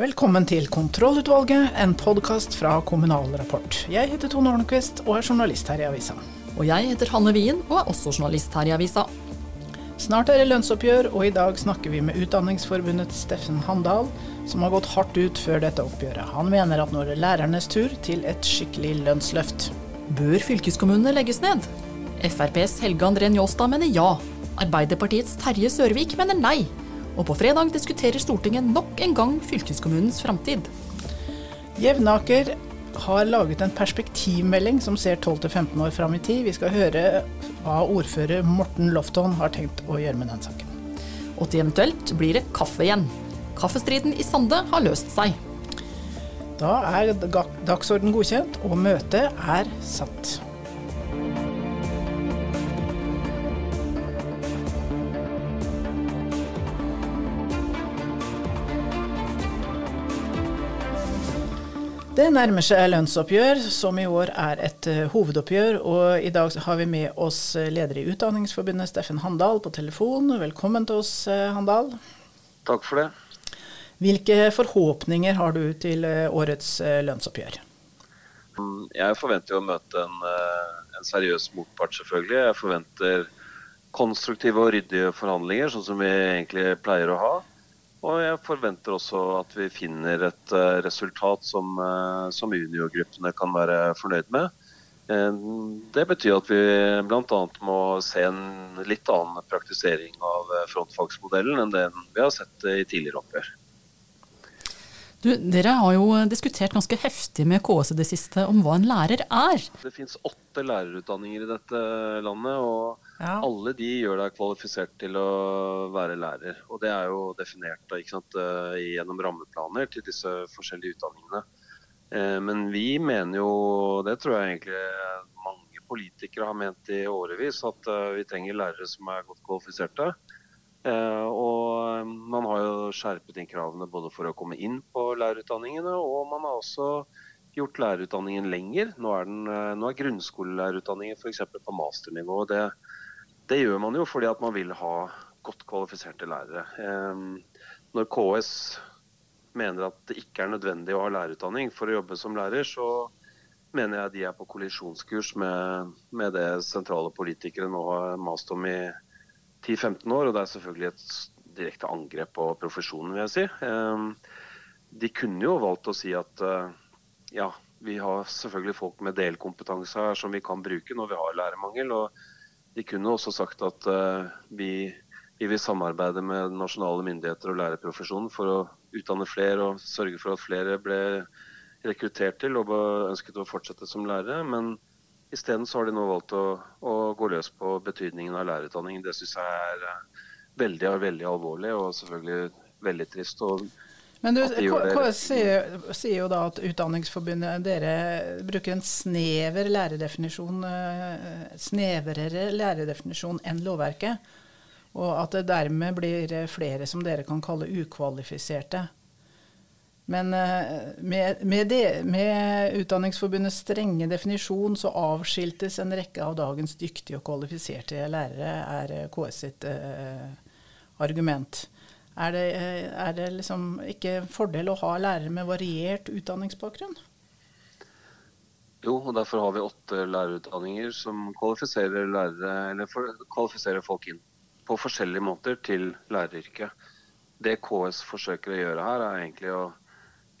Velkommen til Kontrollutvalget, en podkast fra Kommunal Rapport. Jeg heter Tone Ornquist og er journalist her i avisa. Og jeg heter Hanne Wien og er også journalist her i avisa. Snart er det lønnsoppgjør, og i dag snakker vi med Utdanningsforbundets Steffen Handal, som har gått hardt ut før dette oppgjøret. Han mener at nå er det lærernes tur til et skikkelig lønnsløft. Bør fylkeskommunene legges ned? FrPs Helge André Njåstad mener ja. Arbeiderpartiets Terje Sørvik mener nei. Og på fredag diskuterer Stortinget nok en gang fylkeskommunens framtid. Jevnaker har laget en perspektivmelding som ser 12-15 år fram i tid. Vi skal høre hva ordfører Morten Lofton har tenkt å gjøre med den saken. Og til eventuelt blir det kaffe igjen. Kaffestriden i Sande har løst seg. Da er dagsorden godkjent, og møtet er satt. Det nærmer seg lønnsoppgjør, som i år er et uh, hovedoppgjør. Og i dag har vi med oss eh, leder i Utdanningsforbundet, Steffen Handal, på telefon. Velkommen til oss, uh, Handal. Takk for det. Hvilke forhåpninger har du til årets lønnsoppgjør? Jeg forventer å møte en, en seriøs motpart, selvfølgelig. Jeg forventer konstruktive og ryddige forhandlinger, sånn som vi egentlig pleier å ha. Og jeg forventer også at vi finner et uh, resultat som, uh, som juniorgruppene kan være fornøyd med. Uh, det betyr at vi bl.a. må se en litt annen praktisering av frontfagsmodellen enn den vi har sett i tidligere oppgjør. Du, dere har jo diskutert ganske heftig med KS i det siste om hva en lærer er. Det finnes åtte lærerutdanninger i dette landet, og ja. alle de gjør deg kvalifisert til å være lærer. Og det er jo definert sant, eh, gjennom rammeplaner til disse forskjellige utdanningene. Eh, men vi mener jo, det tror jeg egentlig mange politikere har ment i årevis, at eh, vi trenger lærere som er godt kvalifiserte. Og man har jo skjerpet inn kravene både for å komme inn på lærerutdanningene, og man har også gjort lærerutdanningen lenger. Nå er, den, nå er grunnskolelærerutdanningen f.eks. på masternivå. og Det, det, gjør man jo fordi at man vil ha godt kvalifiserte lærere. Når KS mener at det ikke er nødvendig å ha lærerutdanning for å jobbe som lærer, så mener jeg de er på kollisjonskurs med, med det sentrale politikere nå har mast om i 10-15 år, og det er selvfølgelig et direkte angrep på profesjonen, vil jeg si. Ehm, de kunne jo valgt å si at eh, ja, vi har selvfølgelig folk med delkompetanse her som vi kan bruke når vi har lærermangel. og De kunne også sagt at eh, vi, vi vil samarbeide med nasjonale myndigheter og lærerprofesjonen for å utdanne flere og sørge for at flere ble rekruttert til og ønsket å fortsette som lærere. men Isteden har de nå valgt å, å, gå løs på betydningen av lærerutdanning. Det syns jeg er eh, veldig, veldig alvorlig og selvfølgelig veldig trist. Men du, KS sier, sier, jo da at Utdanningsforbundet dere bruker en snever lærerdefinisjon, eh, snevrere lærerdefinisjon enn lovverket. Og at det dermed blir flere som dere kan kalle ukvalifiserte. Men eh, med, med, det, med, Utdanningsforbundets strenge definisjon så avskiltes en rekke av dagens dyktige og kvalifiserte lærere, er eh, KS sitt uh, argument. Er det, er det liksom ikke fordel å ha lærere med variert utdanningsbakgrunn? Jo, og derfor har vi åtte lærerutdanninger som kvalifiserer, lærere, for, kvalifiserer folk inn på forskjellige måter til læreryrket. Det KS forsøker å gjøre her, er egentlig å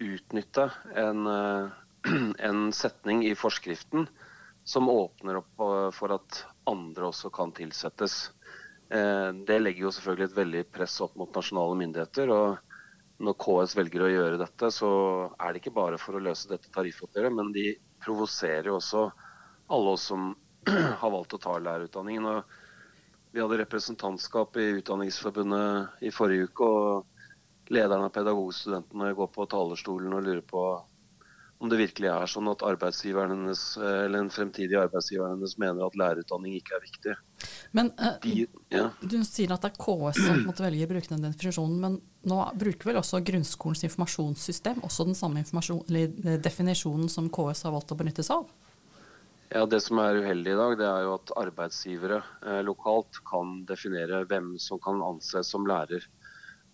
utnytte en, eh, en setning i forskriften som åpner opp eh, for at andre også kan tilsettes. Eh, det legger jo selvfølgelig et veldig press opp mot nasjonale myndigheter. og Når KS velger å gjøre dette, så er det ikke bare for å løse dette tariffoppgjøret, men de provoserer jo også alle oss som har valgt å ta lærerutdanningen. Og vi hadde representantskap i Utdanningsforbundet i forrige uke. og lederen av pedagogstudentene går på talerstolen og lurer på om det virkelig er sånn at arbeidsgiveren hennes, eller en fremtidig arbeidsgiver hennes mener at lærerutdanning ikke er viktig. Men ja. Du sier at det er KS som måtte velge å bruke den definisjonen, men nå bruker vel også grunnskolens informasjonssystem også den samme eh, definisjonen som KS har valgt å benytte seg av? Ja, Det som er uheldig i dag, det er jo at arbeidsgivere eh, lokalt kan definere hvem som kan anses som lærer.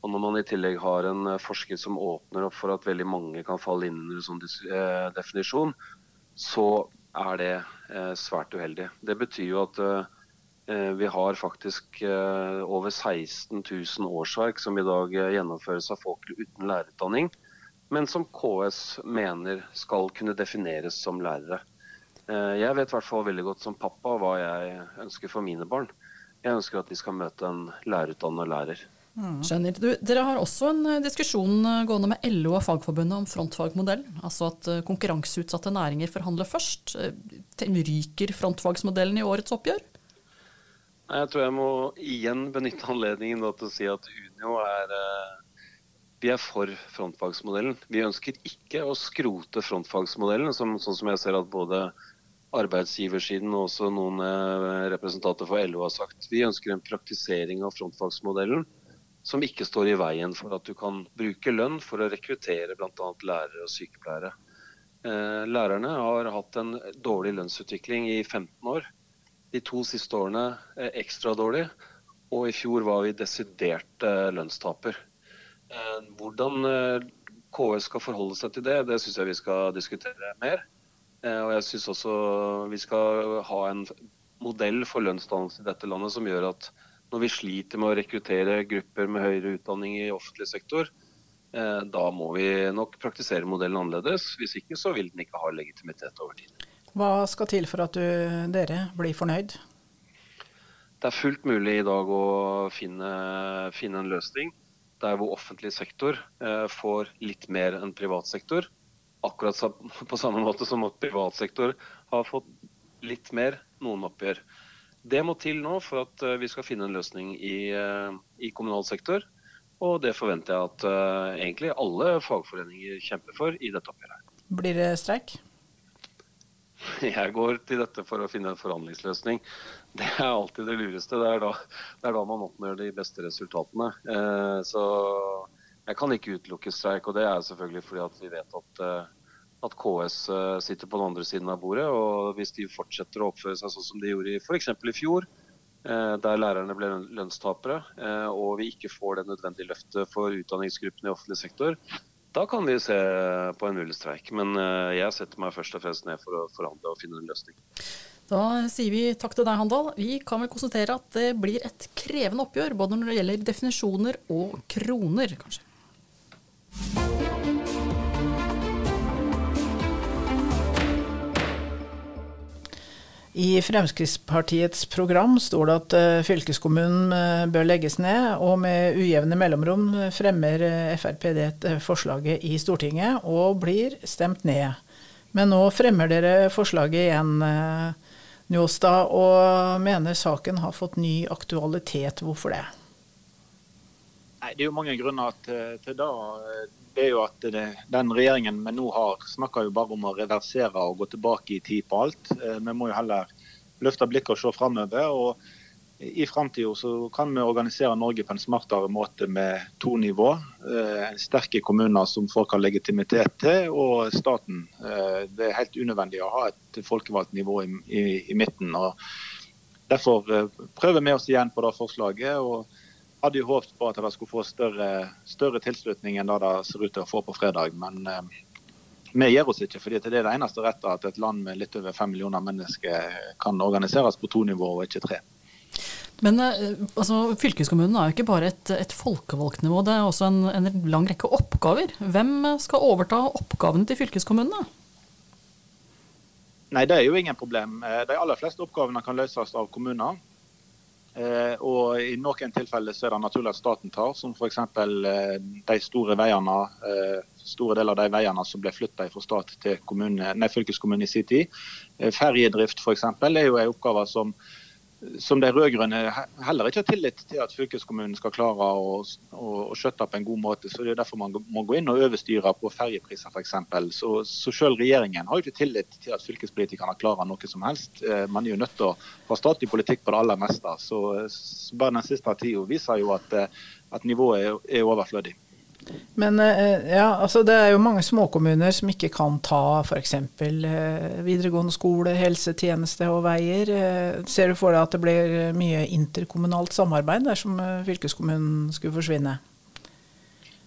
Og når man i tillegg har en eh, forskrift som åpner opp for at veldig mange kan falle inn under en sånn eh, definisjon, så er det eh, svært uheldig. Det betyr jo at vi har faktisk over 16 000 årsverk som i dag gjennomføres av folk uten lærerutdanning, men som KS mener skal kunne defineres som lærere. Jeg vet i hvert fall veldig godt som pappa hva jeg ønsker for mine barn. Jeg ønsker at de skal møte en lærerutdannet lærer. Mm. Skjønner. Du, dere har også en eh, diskusjon eh, gående med LO og Fagforbundet om frontfagmodell. Altså at eh, konkurranseutsatte næringer forhandler først. Ryker frontfagsmodellen i årets oppgjør? Jeg tror jeg må igjen benytte anledningen til å si at Unio er vi er for frontfagsmodellen. Vi ønsker ikke å skrote frontfagsmodellen, som, sånn som jeg ser at både arbeidsgiversiden og også noen representanter for LO har sagt. Vi ønsker en praktisering av frontfagsmodellen som ikke står i veien for at du kan bruke lønn for å rekruttere bl.a. lærere og sykepleiere. Eh, lærerne har hatt en dårlig lønnsutvikling i 15 år. De to siste årene ekstra dårlig, og i fjor var vi desidert eh, lønnstaper. Eh, hvordan KS skal forholde seg til det, det syns jeg vi skal diskutere mer. Og jeg syns også vi skal ha en modell for lønnsdannelse i dette landet som gjør at når vi sliter med å rekruttere grupper med høyere utdanning i offentlig sektor, eh, da må vi nok praktisere modellen annerledes. Hvis ikke så vil den ikke ha legitimitet over tid. Hva skal til for at du, dere blir fornøyd? Det er fullt mulig i dag å finne, finne en løsning der hvor offentlig sektor eh, får litt mer enn privat sektor. Akkurat på samme måte som at privat sektor har fått litt mer noen oppgjør. Det må til nå for at eh, vi skal finne en løsning i, eh, i kommunal sektor. Og det forventer jeg at uh, egentlig alle fagforeninger kjemper for i dette oppgjøret. Blir det streik? Jeg går til dette for å finne en forhandlingsløsning. Det er alltid det lureste. Det er da, det er da man oppnår de beste resultatene. Eh, så jeg kan ikke utelukke streik, og det er selvfølgelig fordi at vi vet at uh, at KS eh, sitter på den andre siden av bordet. og Hvis de fortsetter å oppføre seg sånn som de gjorde f.eks. i fjor, eh, der lærerne ble lønnstapere, eh, og vi ikke får det nødvendige løftet for utdanningsgruppene i offentlig sektor, da kan vi se på en mulig streik. Men jeg setter meg først og fremst ned for å forhandle og finne en løsning. Da sier vi takk til deg, Handal. Vi kan vel konstatere at det blir et krevende oppgjør, både når det gjelder definisjoner og kroner, kanskje. I Fremskrittspartiets program står det at eh, fylkeskommunen eh, bør legges ned, og med ujevne mellomrom fremmer eh, Frp det forslaget i Stortinget og blir stemt ned. Men nå fremmer dere forslaget igjen, Njåstad, og mener saken har fått ny aktualitet. Hvorfor det? Nei, Det er jo mange grunner til, til det det er jo at det, den regjeringen vi nå har, snakker jo bare om å reversere og gå tilbake i tid på alt. Vi må jo heller løfte blikket og se framover. Og I framtida kan vi organisere Norge på en smartere måte med to nivå. Eh, sterke kommuner som folk har legitimitet til, og staten. Eh, det er helt unødvendig å ha et folkevalgt nivå i, i, i midten. og Derfor prøver vi oss igjen på det forslaget. og hadde jo håpet på at det skulle få større, større tilslutning enn det det ser ut til å få på fredag. Men eh, vi gir oss ikke, fordi det er det eneste rette at et land med litt over fem millioner mennesker kan organiseres på to nivåer og ikke tre. Men eh, altså, fylkeskommunen er jo ikke bare et, et folkevalgt nivå, det er også en, en, lang rekke oppgaver. Hvem skal overta oppgavene til fylkeskommunene? Nei, Det er jo ingen problem. Eh, de aller fleste oppgavene kan løses av kommuner. Eh, og I noen tilfeller så er det naturlig at staten tar, som f.eks. Eh, de store veiene. Eh, store deler av de veiene som ble flytta fra stat til kommune, nei, fylkeskommune i sin tid. Ferjedrift f.eks. er jo en oppgave som som de rød-grønne heller ikke har tillit til at fylkeskommunen skal klare å, å, å skjøtte på en god måte. så Det er derfor man må gå inn og overstyre på ferjepriser f.eks. Så, så selv regjeringen har jo ikke tillit til at fylkespolitikerne klarer noe som helst. Eh, man er jo nødt til å ha statlig politikk på det aller meste. Så, så bare den siste tida viser jo at, eh, at nivået er, er overflødig. Men eh, ja, altså det er jo mange småkommuner som ikke kan ta f.eks. Eh, videregående skole, helsetjeneste og veier. Eh, ser du for deg at det blir mye interkommunalt samarbeid dersom fylkeskommunen skulle forsvinne?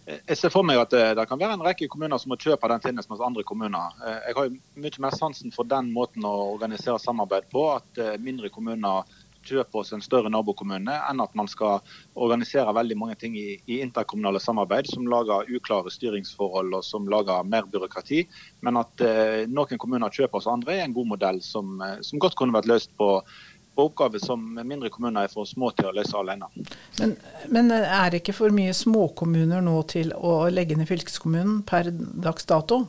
Jeg ser for meg at det, det, kan være en rekke kommuner som må kjøpe den tjenesten hos andre kommuner. Jeg har mye mer sansen for den måten å organisere samarbeid på. At mindre kommuner kjøpe oss en større nabokommune, enn at man skal organisere veldig mange ting i, i, interkommunale samarbeid som lager uklare styringsforhold og som lager mer byråkrati. Men at eh, noen kommuner kjøper oss andre, er en god modell som, eh, som godt kunne vært løst på, på oppgaver som mindre kommuner er for små til å løse alene. Men, men er det ikke for mye småkommuner nå til å legge ned fylkeskommunen per dags dato?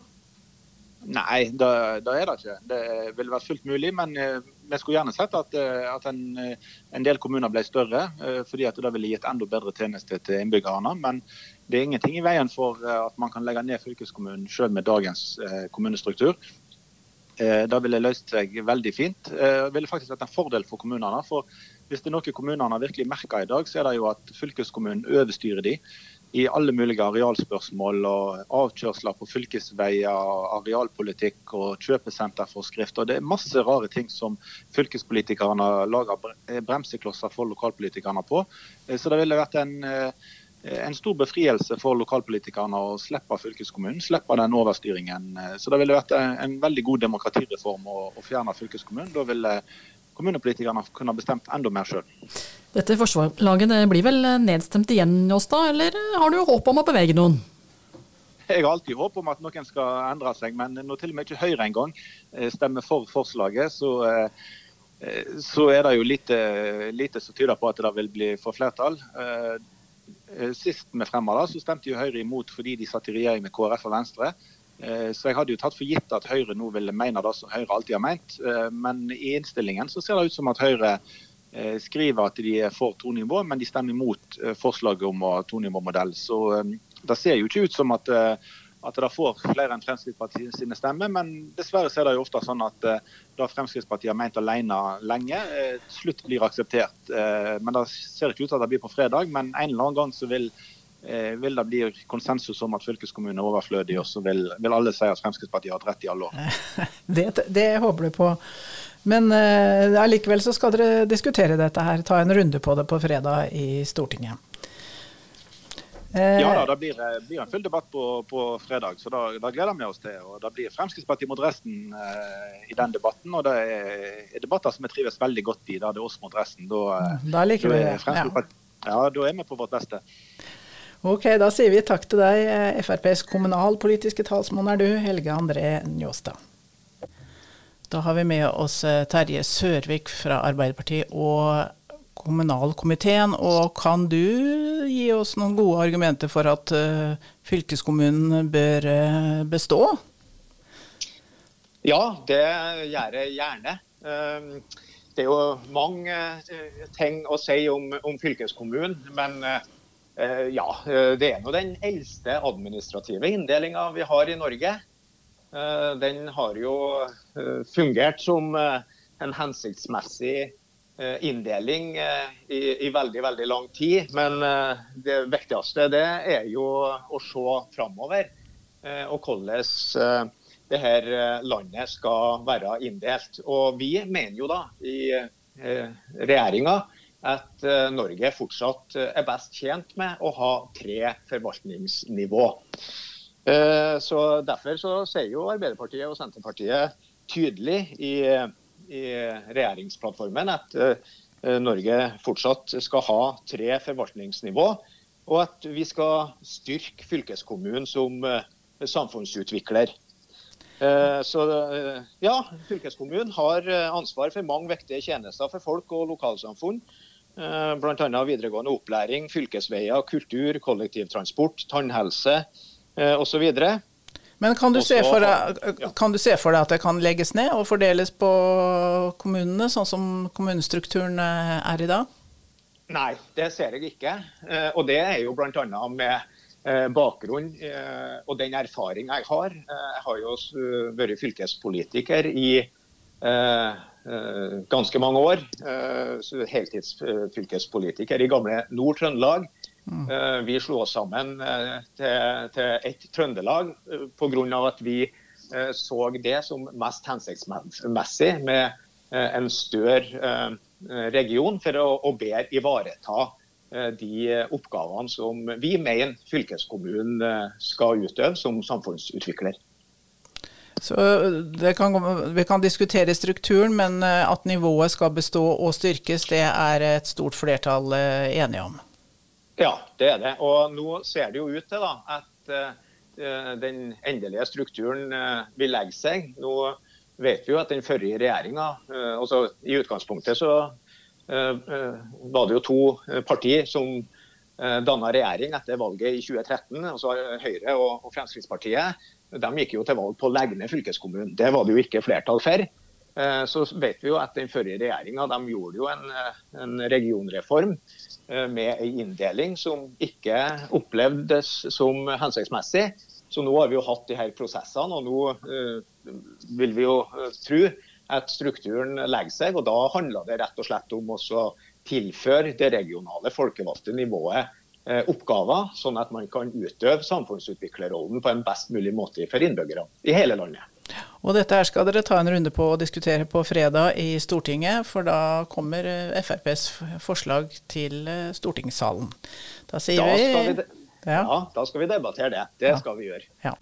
Nei, det, det, er det ikke. Det ville vært fullt mulig. Men eh, vi skulle gjerne sett at, eh, at en, eh, en, del kommuner ble større, fordi at det ville gitt enda bedre tjenester til innbyggerne. Men det er ingenting i veien for at man kan legge ned fylkeskommunen selv med dagens kommunestruktur. Det ville løst seg veldig fint. Det ville faktisk vært en fordel for kommunene. for Hvis det er noe kommunene virkelig merker i dag, så er det jo at fylkeskommunen overstyrer de i alle mulige arealspørsmål og avkjørsler på fylkesveier, arealpolitikk og kjøpesenterforskrifter. Det er masse rare ting som fylkespolitikerne lager bremseklosser for lokalpolitikerne på. Eh, så det ville vært en, eh, en stor befrielse for lokalpolitikerne å slippe fylkeskommunen, slippe den overstyringen. Eh, så det ville vært en veldig god demokratireform å, å fjerne fylkeskommunen. Da ville kommunepolitikerne kunne bestemt enda mer sjøl. Dette forsvarslaget blir vel nedstemt igjen, Njåstad, eller har du håp om å bevege noen? Jeg har alltid håp om at noen skal endre seg, men når til og med ikke Høyre engang eh, stemmer for forslaget, så, eh, eh, så er det jo lite, lite, som tyder på at det vil bli for flertall. Sist vi fremma det, så stemte jo Høyre imot fordi de satt i regjering med KrF og Venstre. Eh, så jeg hadde jo tatt for gitt at Høyre nå ville mene det som Høyre alltid har ment. Eh, men i innstillingen så ser det ut som at Høyre eh, skriver at de er for tonivå, men de stemmer imot forslaget om tonivåmodell. Så det ser jo ikke ut som at, at det får flere enn Fremskrittspartiet sine stemmer. Men dessverre ser det jo ofte sånn at det Fremskrittspartiet har ment alene lenge, slutt blir akseptert. Men det ser ikke ut til at det blir på fredag, men en eller annen gang så vil vil det bli konsensus om at fylkeskommunen er overflødig, og så vil, vil, alle si at Fremskrittspartiet har hatt rett i alle år. Det, det håper du på. Men uh, allikevel så skal dere diskutere dette her, ta en runde på det på fredag i Stortinget. Ja da, det blir, blir, en full debatt på, på fredag, så da, da, gleder vi oss til. og Det blir Fremskrittspartiet mot resten eh, i den debatten. og Det er, er debatter som vi trives veldig godt i. Da det er oss mot resten. Da, da liker vi det. Ja. ja, da er vi på vårt beste. Ok, da sier vi takk til deg, eh, FrPs kommunalpolitiske talsmann er du, Helge André Njåstad. Da har vi med oss eh, Terje Sørvik fra Arbeiderpartiet og kommunalkomiteen. Og kan du gi oss noen gode argumenter for at uh, fylkeskommunen bør bestå? Ja, det gjør jeg gjerne. Uh, det er jo mange ting å si om, om fylkeskommunen. men Eh, ja, eh, det er nå den eldste administrative inndelinga vi har i Norge. Eh, den har jo fungert som en hensiktsmessig inndeling i, i, veldig veldig lang tid. Men det viktigste det er jo å se framover og hvordan det her landet skal være inndelt. Og vi mener jo da i regjeringa at eh, Norge fortsatt eh, er best tjent med å ha tre forvaltningsnivå. Eh, så Derfor så sier jo Arbeiderpartiet og Senterpartiet tydelig i, i regjeringsplattformen at Norge fortsatt skal ha tre forvaltningsnivå, og at vi skal styrke fylkeskommunen som samfunnsutvikler. Så ja, Fylkeskommunen har ansvar for mange viktige tjenester for folk og lokalsamfunn. Eh, Bl.a. videregående opplæring, fylkesveier, kultur, kollektivtransport, tannhelse eh, osv. Men kan du, Også, deg, kan du, se for deg, at det kan legges ned og fordeles på kommunene, sånn som kommunestrukturen eh, er i dag? Nei, det ser jeg ikke. Og det er jo bl.a. med bakgrunn og den erfaring jeg har. Jeg har jo vært fylkespolitiker i Eh, ganske mange år. Eh, heltidsfylkespolitiker i gamle Nord-Trøndelag. Mm. Eh, vi slo oss sammen til, til ett Trøndelag pga. at vi så det som mest hensiktsmessig med en større region for å, å bedre ivareta de oppgavene som vi mener fylkeskommunen skal utøve som samfunnsutvikler. Så kan, Vi kan diskutere strukturen, men at nivået skal bestå og styrkes, det er et stort flertall enige om? Ja, det er det. Og nå ser det jo ut til da, at den endelige strukturen vil legge seg. Nå vet vi jo at den forrige regjeringa altså I utgangspunktet så var det jo to partier som danna regjering etter valget i 2013, altså Høyre og Fremskrittspartiet. De gikk jo til valg på å legge ned fylkeskommunen. Det var det jo ikke flertall for. Så vet vi jo at den forrige regjeringa gjorde jo en, en regionreform Eh, med en inndeling som ikke opplevdes som hensiktsmessig. Så nå har vi jo hatt de her prosessene, og nå vil vi jo tro at strukturen legger seg. og Da handler det rett og slett om å tilføre det regionale folkevalgte nivået oppgaver, sånn at man kan utøve samfunnsutviklerrollen på en best mulig måte for innbyggerne i hele landet. Og dette her skal dere ta en runde på og diskutere på fredag i Stortinget, for da kommer eh, FrPs forslag til eh, stortingssalen. Da sier da vi, vi ja. ja. da skal vi debattere det. Det ja. skal vi gjøre. Ja.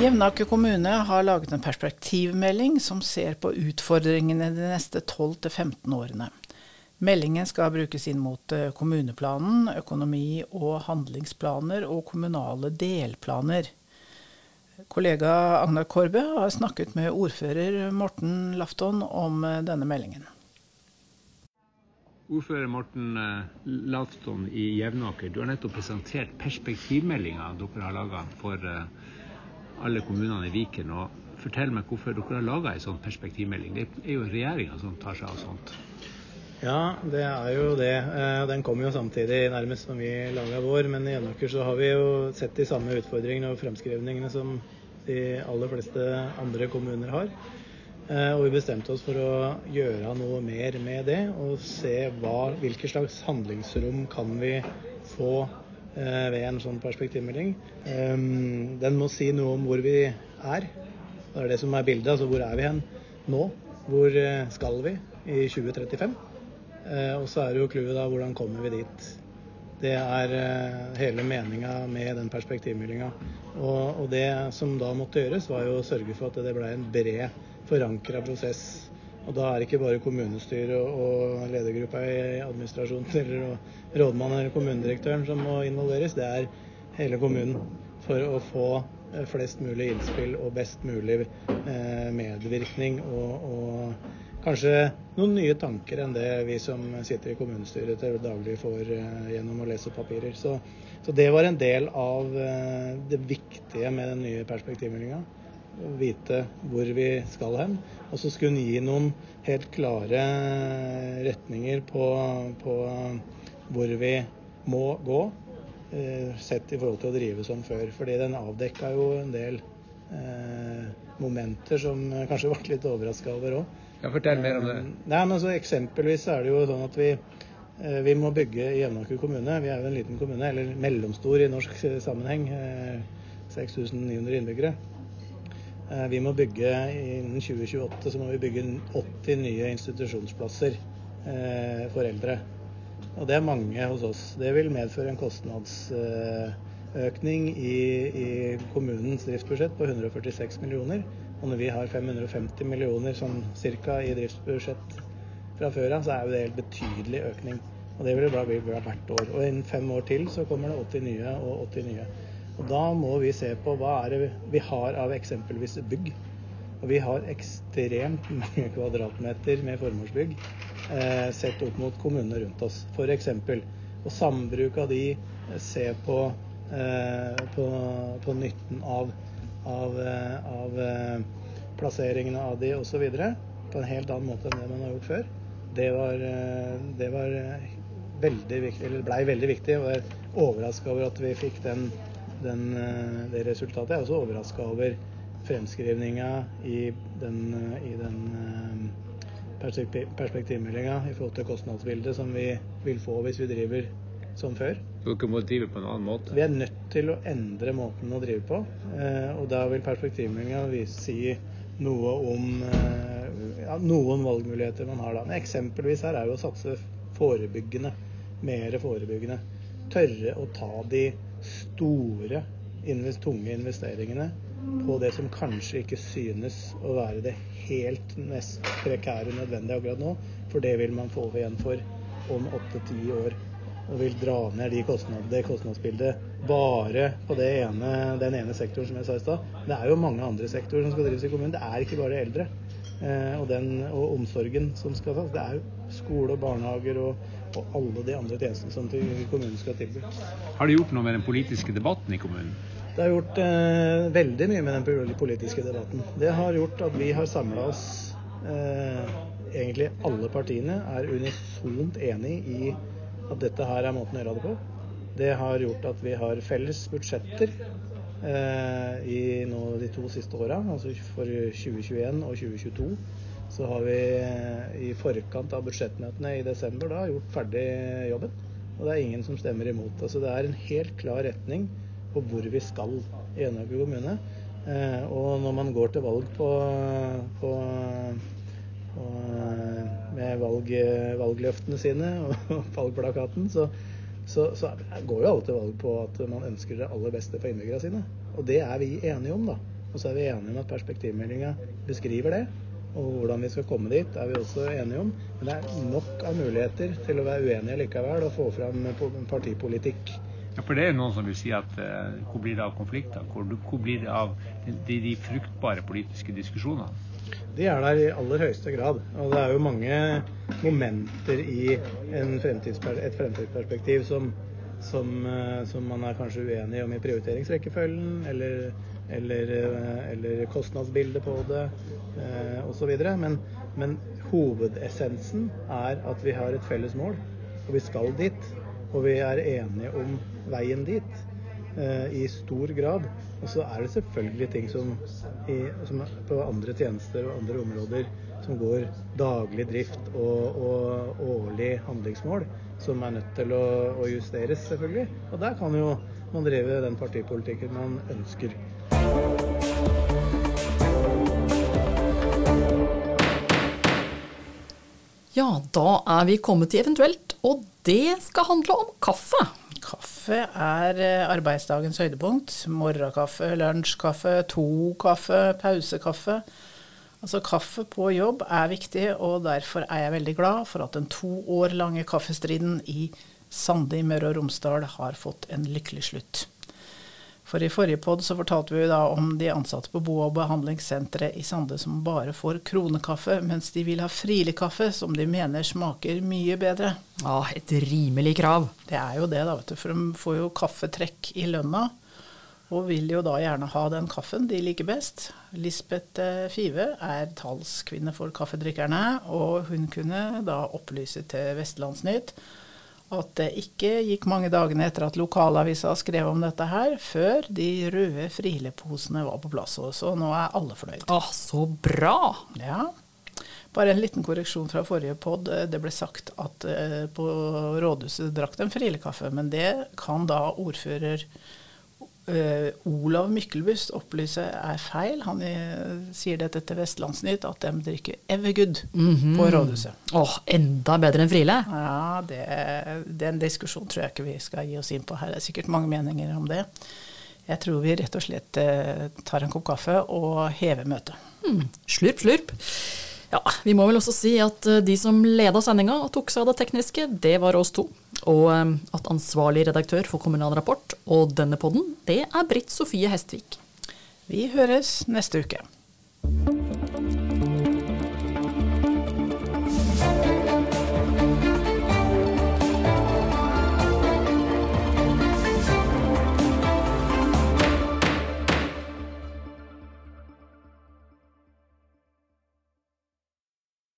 Jevnaker kommune har laget en perspektivmelding som ser på utfordringene de neste 12-15 årene. Meldingen skal brukes inn mot eh, kommuneplanen, økonomi og handlingsplaner og kommunale delplaner. Kollega Agnar Korbe har snakket med ordfører Morten Lafton om eh, denne meldingen. Ordfører Morten eh, Lafton i Jevnaker, du har nettopp presentert perspektivmeldinga dere har laga for alle kommunene i Viken. og Fortell meg hvorfor dere har laga en sånn perspektivmelding. Det er jo regjeringa som tar seg av sånt. Ja, det er jo det. Den kom jo samtidig nærmest som vi laga vår. Men i Enåker så har vi jo sett de samme utfordringene og fremskrivningene som de aller fleste andre kommuner har. Eh, og vi bestemte oss for å gjøre noe mer med det, og se hva, hvilke slags handlingsrom kan vi få eh, ved en sånn perspektivmelding. Ehm, den må si noe om hvor vi er. Det er det som er bildet. Altså hvor er vi hen nå? Hvor eh, skal vi i 2035? Og så er det jo clouet da hvordan kommer vi dit det er eh, hele meninga med den perspektivmeldinga. Og, og, det som da måtte gjøres, var jo å sørge for at det ble en bred forankra prosess. Og da er det ikke bare kommunestyret og ledergruppa i administrasjonen eller rådmannen eller kommunedirektøren som må involveres, det er hele kommunen. For å få eh, flest mulig innspill og best mulig eh, medvirkning og, og kanskje noen nye tanker enn det vi som sitter i kommunestyret til daglig får uh, gjennom å lese papirer. Så, så, det var en del av uh, det viktige med den nye perspektivmeldinga. Å vite hvor vi skal hen. Og så skulle hun gi noen helt klare retninger på, på hvor vi må gå, uh, sett i forhold til å drive som før. Fordi den avdekka jo en del momenter som kanskje ble litt overraska over òg. Ja, Fortell mer om det. Nei, men altså, Eksempelvis er det jo sånn at vi, eh, vi må bygge i Jevnaker kommune. Vi er jo en liten kommune, eller mellomstor i norsk sammenheng. 6900 eh, innbyggere. Eh, vi må bygge Innen 2028 så må vi bygge 80 nye institusjonsplasser for eldre. Og det er mange hos oss. Det vil medføre en kostnadsøkning i, i kommunens driftsbudsjett på 146 millioner. Og når vi har 550 millioner sånn cirka i driftsbudsjett fra før av, så er jo det en betydelig økning. Og det vil det bli hvert år. Og innen fem år til så kommer det 80 nye og 80 nye. Og da må vi se på hva er det vi har av eksempelvis bygg. Og vi har ekstremt mange kvadratmeter med formålsbygg eh, sett opp mot kommunene rundt oss. F.eks. Og sambruk av de, eh, se på, eh, på, på nytten av av, eh, av eh, plasseringene av de osv. på en helt annen måte enn det man har gjort før. Det var, eh, det var veldig viktig, eller blei veldig viktig. Og jeg er overraska over at vi fikk den, den, det resultatet. Jeg er også overraska over fremskrivninga i den, i den perspektivmeldinga i forhold til kostnadsbildet som vi vil få hvis vi driver som før. Drive på en annen måte? Vi er nødt til å endre måten å drive på. Eh, og da vil perspektivmeldinga si noe om eh, ja, noen valgmuligheter man har da. Men eksempelvis her er jo å satse forebyggende. Mer forebyggende. Tørre å ta de store, tunge investeringene på det som kanskje ikke synes å være det helt mest prekære nødvendige akkurat nå. For det vil man få igjen for om åtte-ti år. Og vil dra ned de kostnad, det kostnadsbildet bare på ene, den ene sektoren, som jeg sa i stad. Det er jo mange andre sektorer som skal drives i kommunen. Det er ikke bare eldre. Eh, og, den, og omsorgen som skal tas. Det er jo skole og barnehager og, og alle de andre tjenestene som kommunen skal tilby. Har det gjort noe med den politiske debatten i kommunen? Det har gjort eh, veldig mye med den politiske debatten. Det har gjort at vi har samla oss eh, Egentlig alle partiene er unisont enig i at dette her er måten å gjøre det på. Det har gjort at vi har felles budsjetter eh, i nå de to siste åra, altså for 2021 og 2022. Så har vi eh, i forkant av budsjettmøtene i desember da gjort ferdig jobben. Og det er ingen som stemmer imot. Altså det er en helt klar retning på hvor vi skal i Enøker kommune. Eh, og når man går til valg på, på, på med valg, valgløftene sine og valgplakaten, så, så, så går jo alle til valg på at man ønsker det aller beste for innbyggerne sine. Og det er vi enige om, da. Og så er vi enige om at perspektivmeldinga beskriver det. Og hvordan vi skal komme dit, er vi også enige om. Men det er nok av muligheter til å være uenige likevel og få fram partipolitikk. Ja, for det er noen som vil si at uh, hvor blir det av konflikter? Hvor, hvor blir det av de, de fruktbare politiske diskusjonene? De er der i aller høyeste grad. Og det er jo mange momenter i fremtidsper et fremtidsperspektiv som, som, uh, som, man er kanskje uenig om i prioriteringsrekkefølgen, eller eller, eh, eller kostnadsbildet på det eh, osv. Men, men hovedessensen er at vi har et felles mål, og vi skal dit. Og vi er enige om veien dit eh, i stor grad. Og så er det selvfølgelig ting som, i, som på andre tjenester og andre områder som går daglig drift og, og årlig handlingsmål, som er nødt til å, å justeres, selvfølgelig. Og der kan jo man drive den partipolitikken man ønsker. Ja, da er vi kommet til eventuelt, og det skal handle om kaffe. Kaffe er eh, arbeidsdagens høydepunkt. Morgenkaffe, lunsjkaffe, to kaffe, pausekaffe. Altså Kaffe på jobb er viktig, og derfor er jeg veldig glad for at den to år lange kaffestriden i Sande i Møre og Romsdal har fått en lykkelig slutt. For i forrige pod så fortalte vi da om de ansatte på bo- og behandlingssenteret i Sande som bare får kronekaffe, mens de vil ha frilig kaffe, som de mener smaker mye bedre. Ja, et rimelig krav. Det er jo det, da, vet du. For de får jo kaffetrekk i lønna. Og vil jo da gjerne ha den kaffen de liker best. Lisbeth eh, Five er talskvinne for kaffedrikkerne, og hun kunne da opplyse til Vestlandsnytt at det ikke gikk mange dagene etter at lokalavisa skrev om dette her, før de røde frileposene var på plass. Så nå er alle fornøyd. Åh, så bra! Ja. Bare en liten korreksjon fra forrige pod. Det ble sagt at eh, på rådhuset drakk de frilekaffe, men det kan da ordfører Uh, Olav Myklebust opplyser er feil. Han uh, sier dette til Vestlandsnytt, at de drikker Evergood mm -hmm. på rådhuset. Åh, oh, Enda bedre enn Friele? Ja, det, den diskusjonen tror jeg ikke vi skal gi oss inn på her. Det er sikkert mange meninger om det. Jeg tror vi rett og slett uh, tar en kopp kaffe og hever møtet. Mm. Slurp, slurp. Ja, Vi må vel også si at eh, de som leda sendinga og tok seg av det tekniske, det var oss to. Og eh, at ansvarlig redaktør for Kommunal Rapport og denne podden, det er Britt Sofie Hestvik. Vi høres neste uke.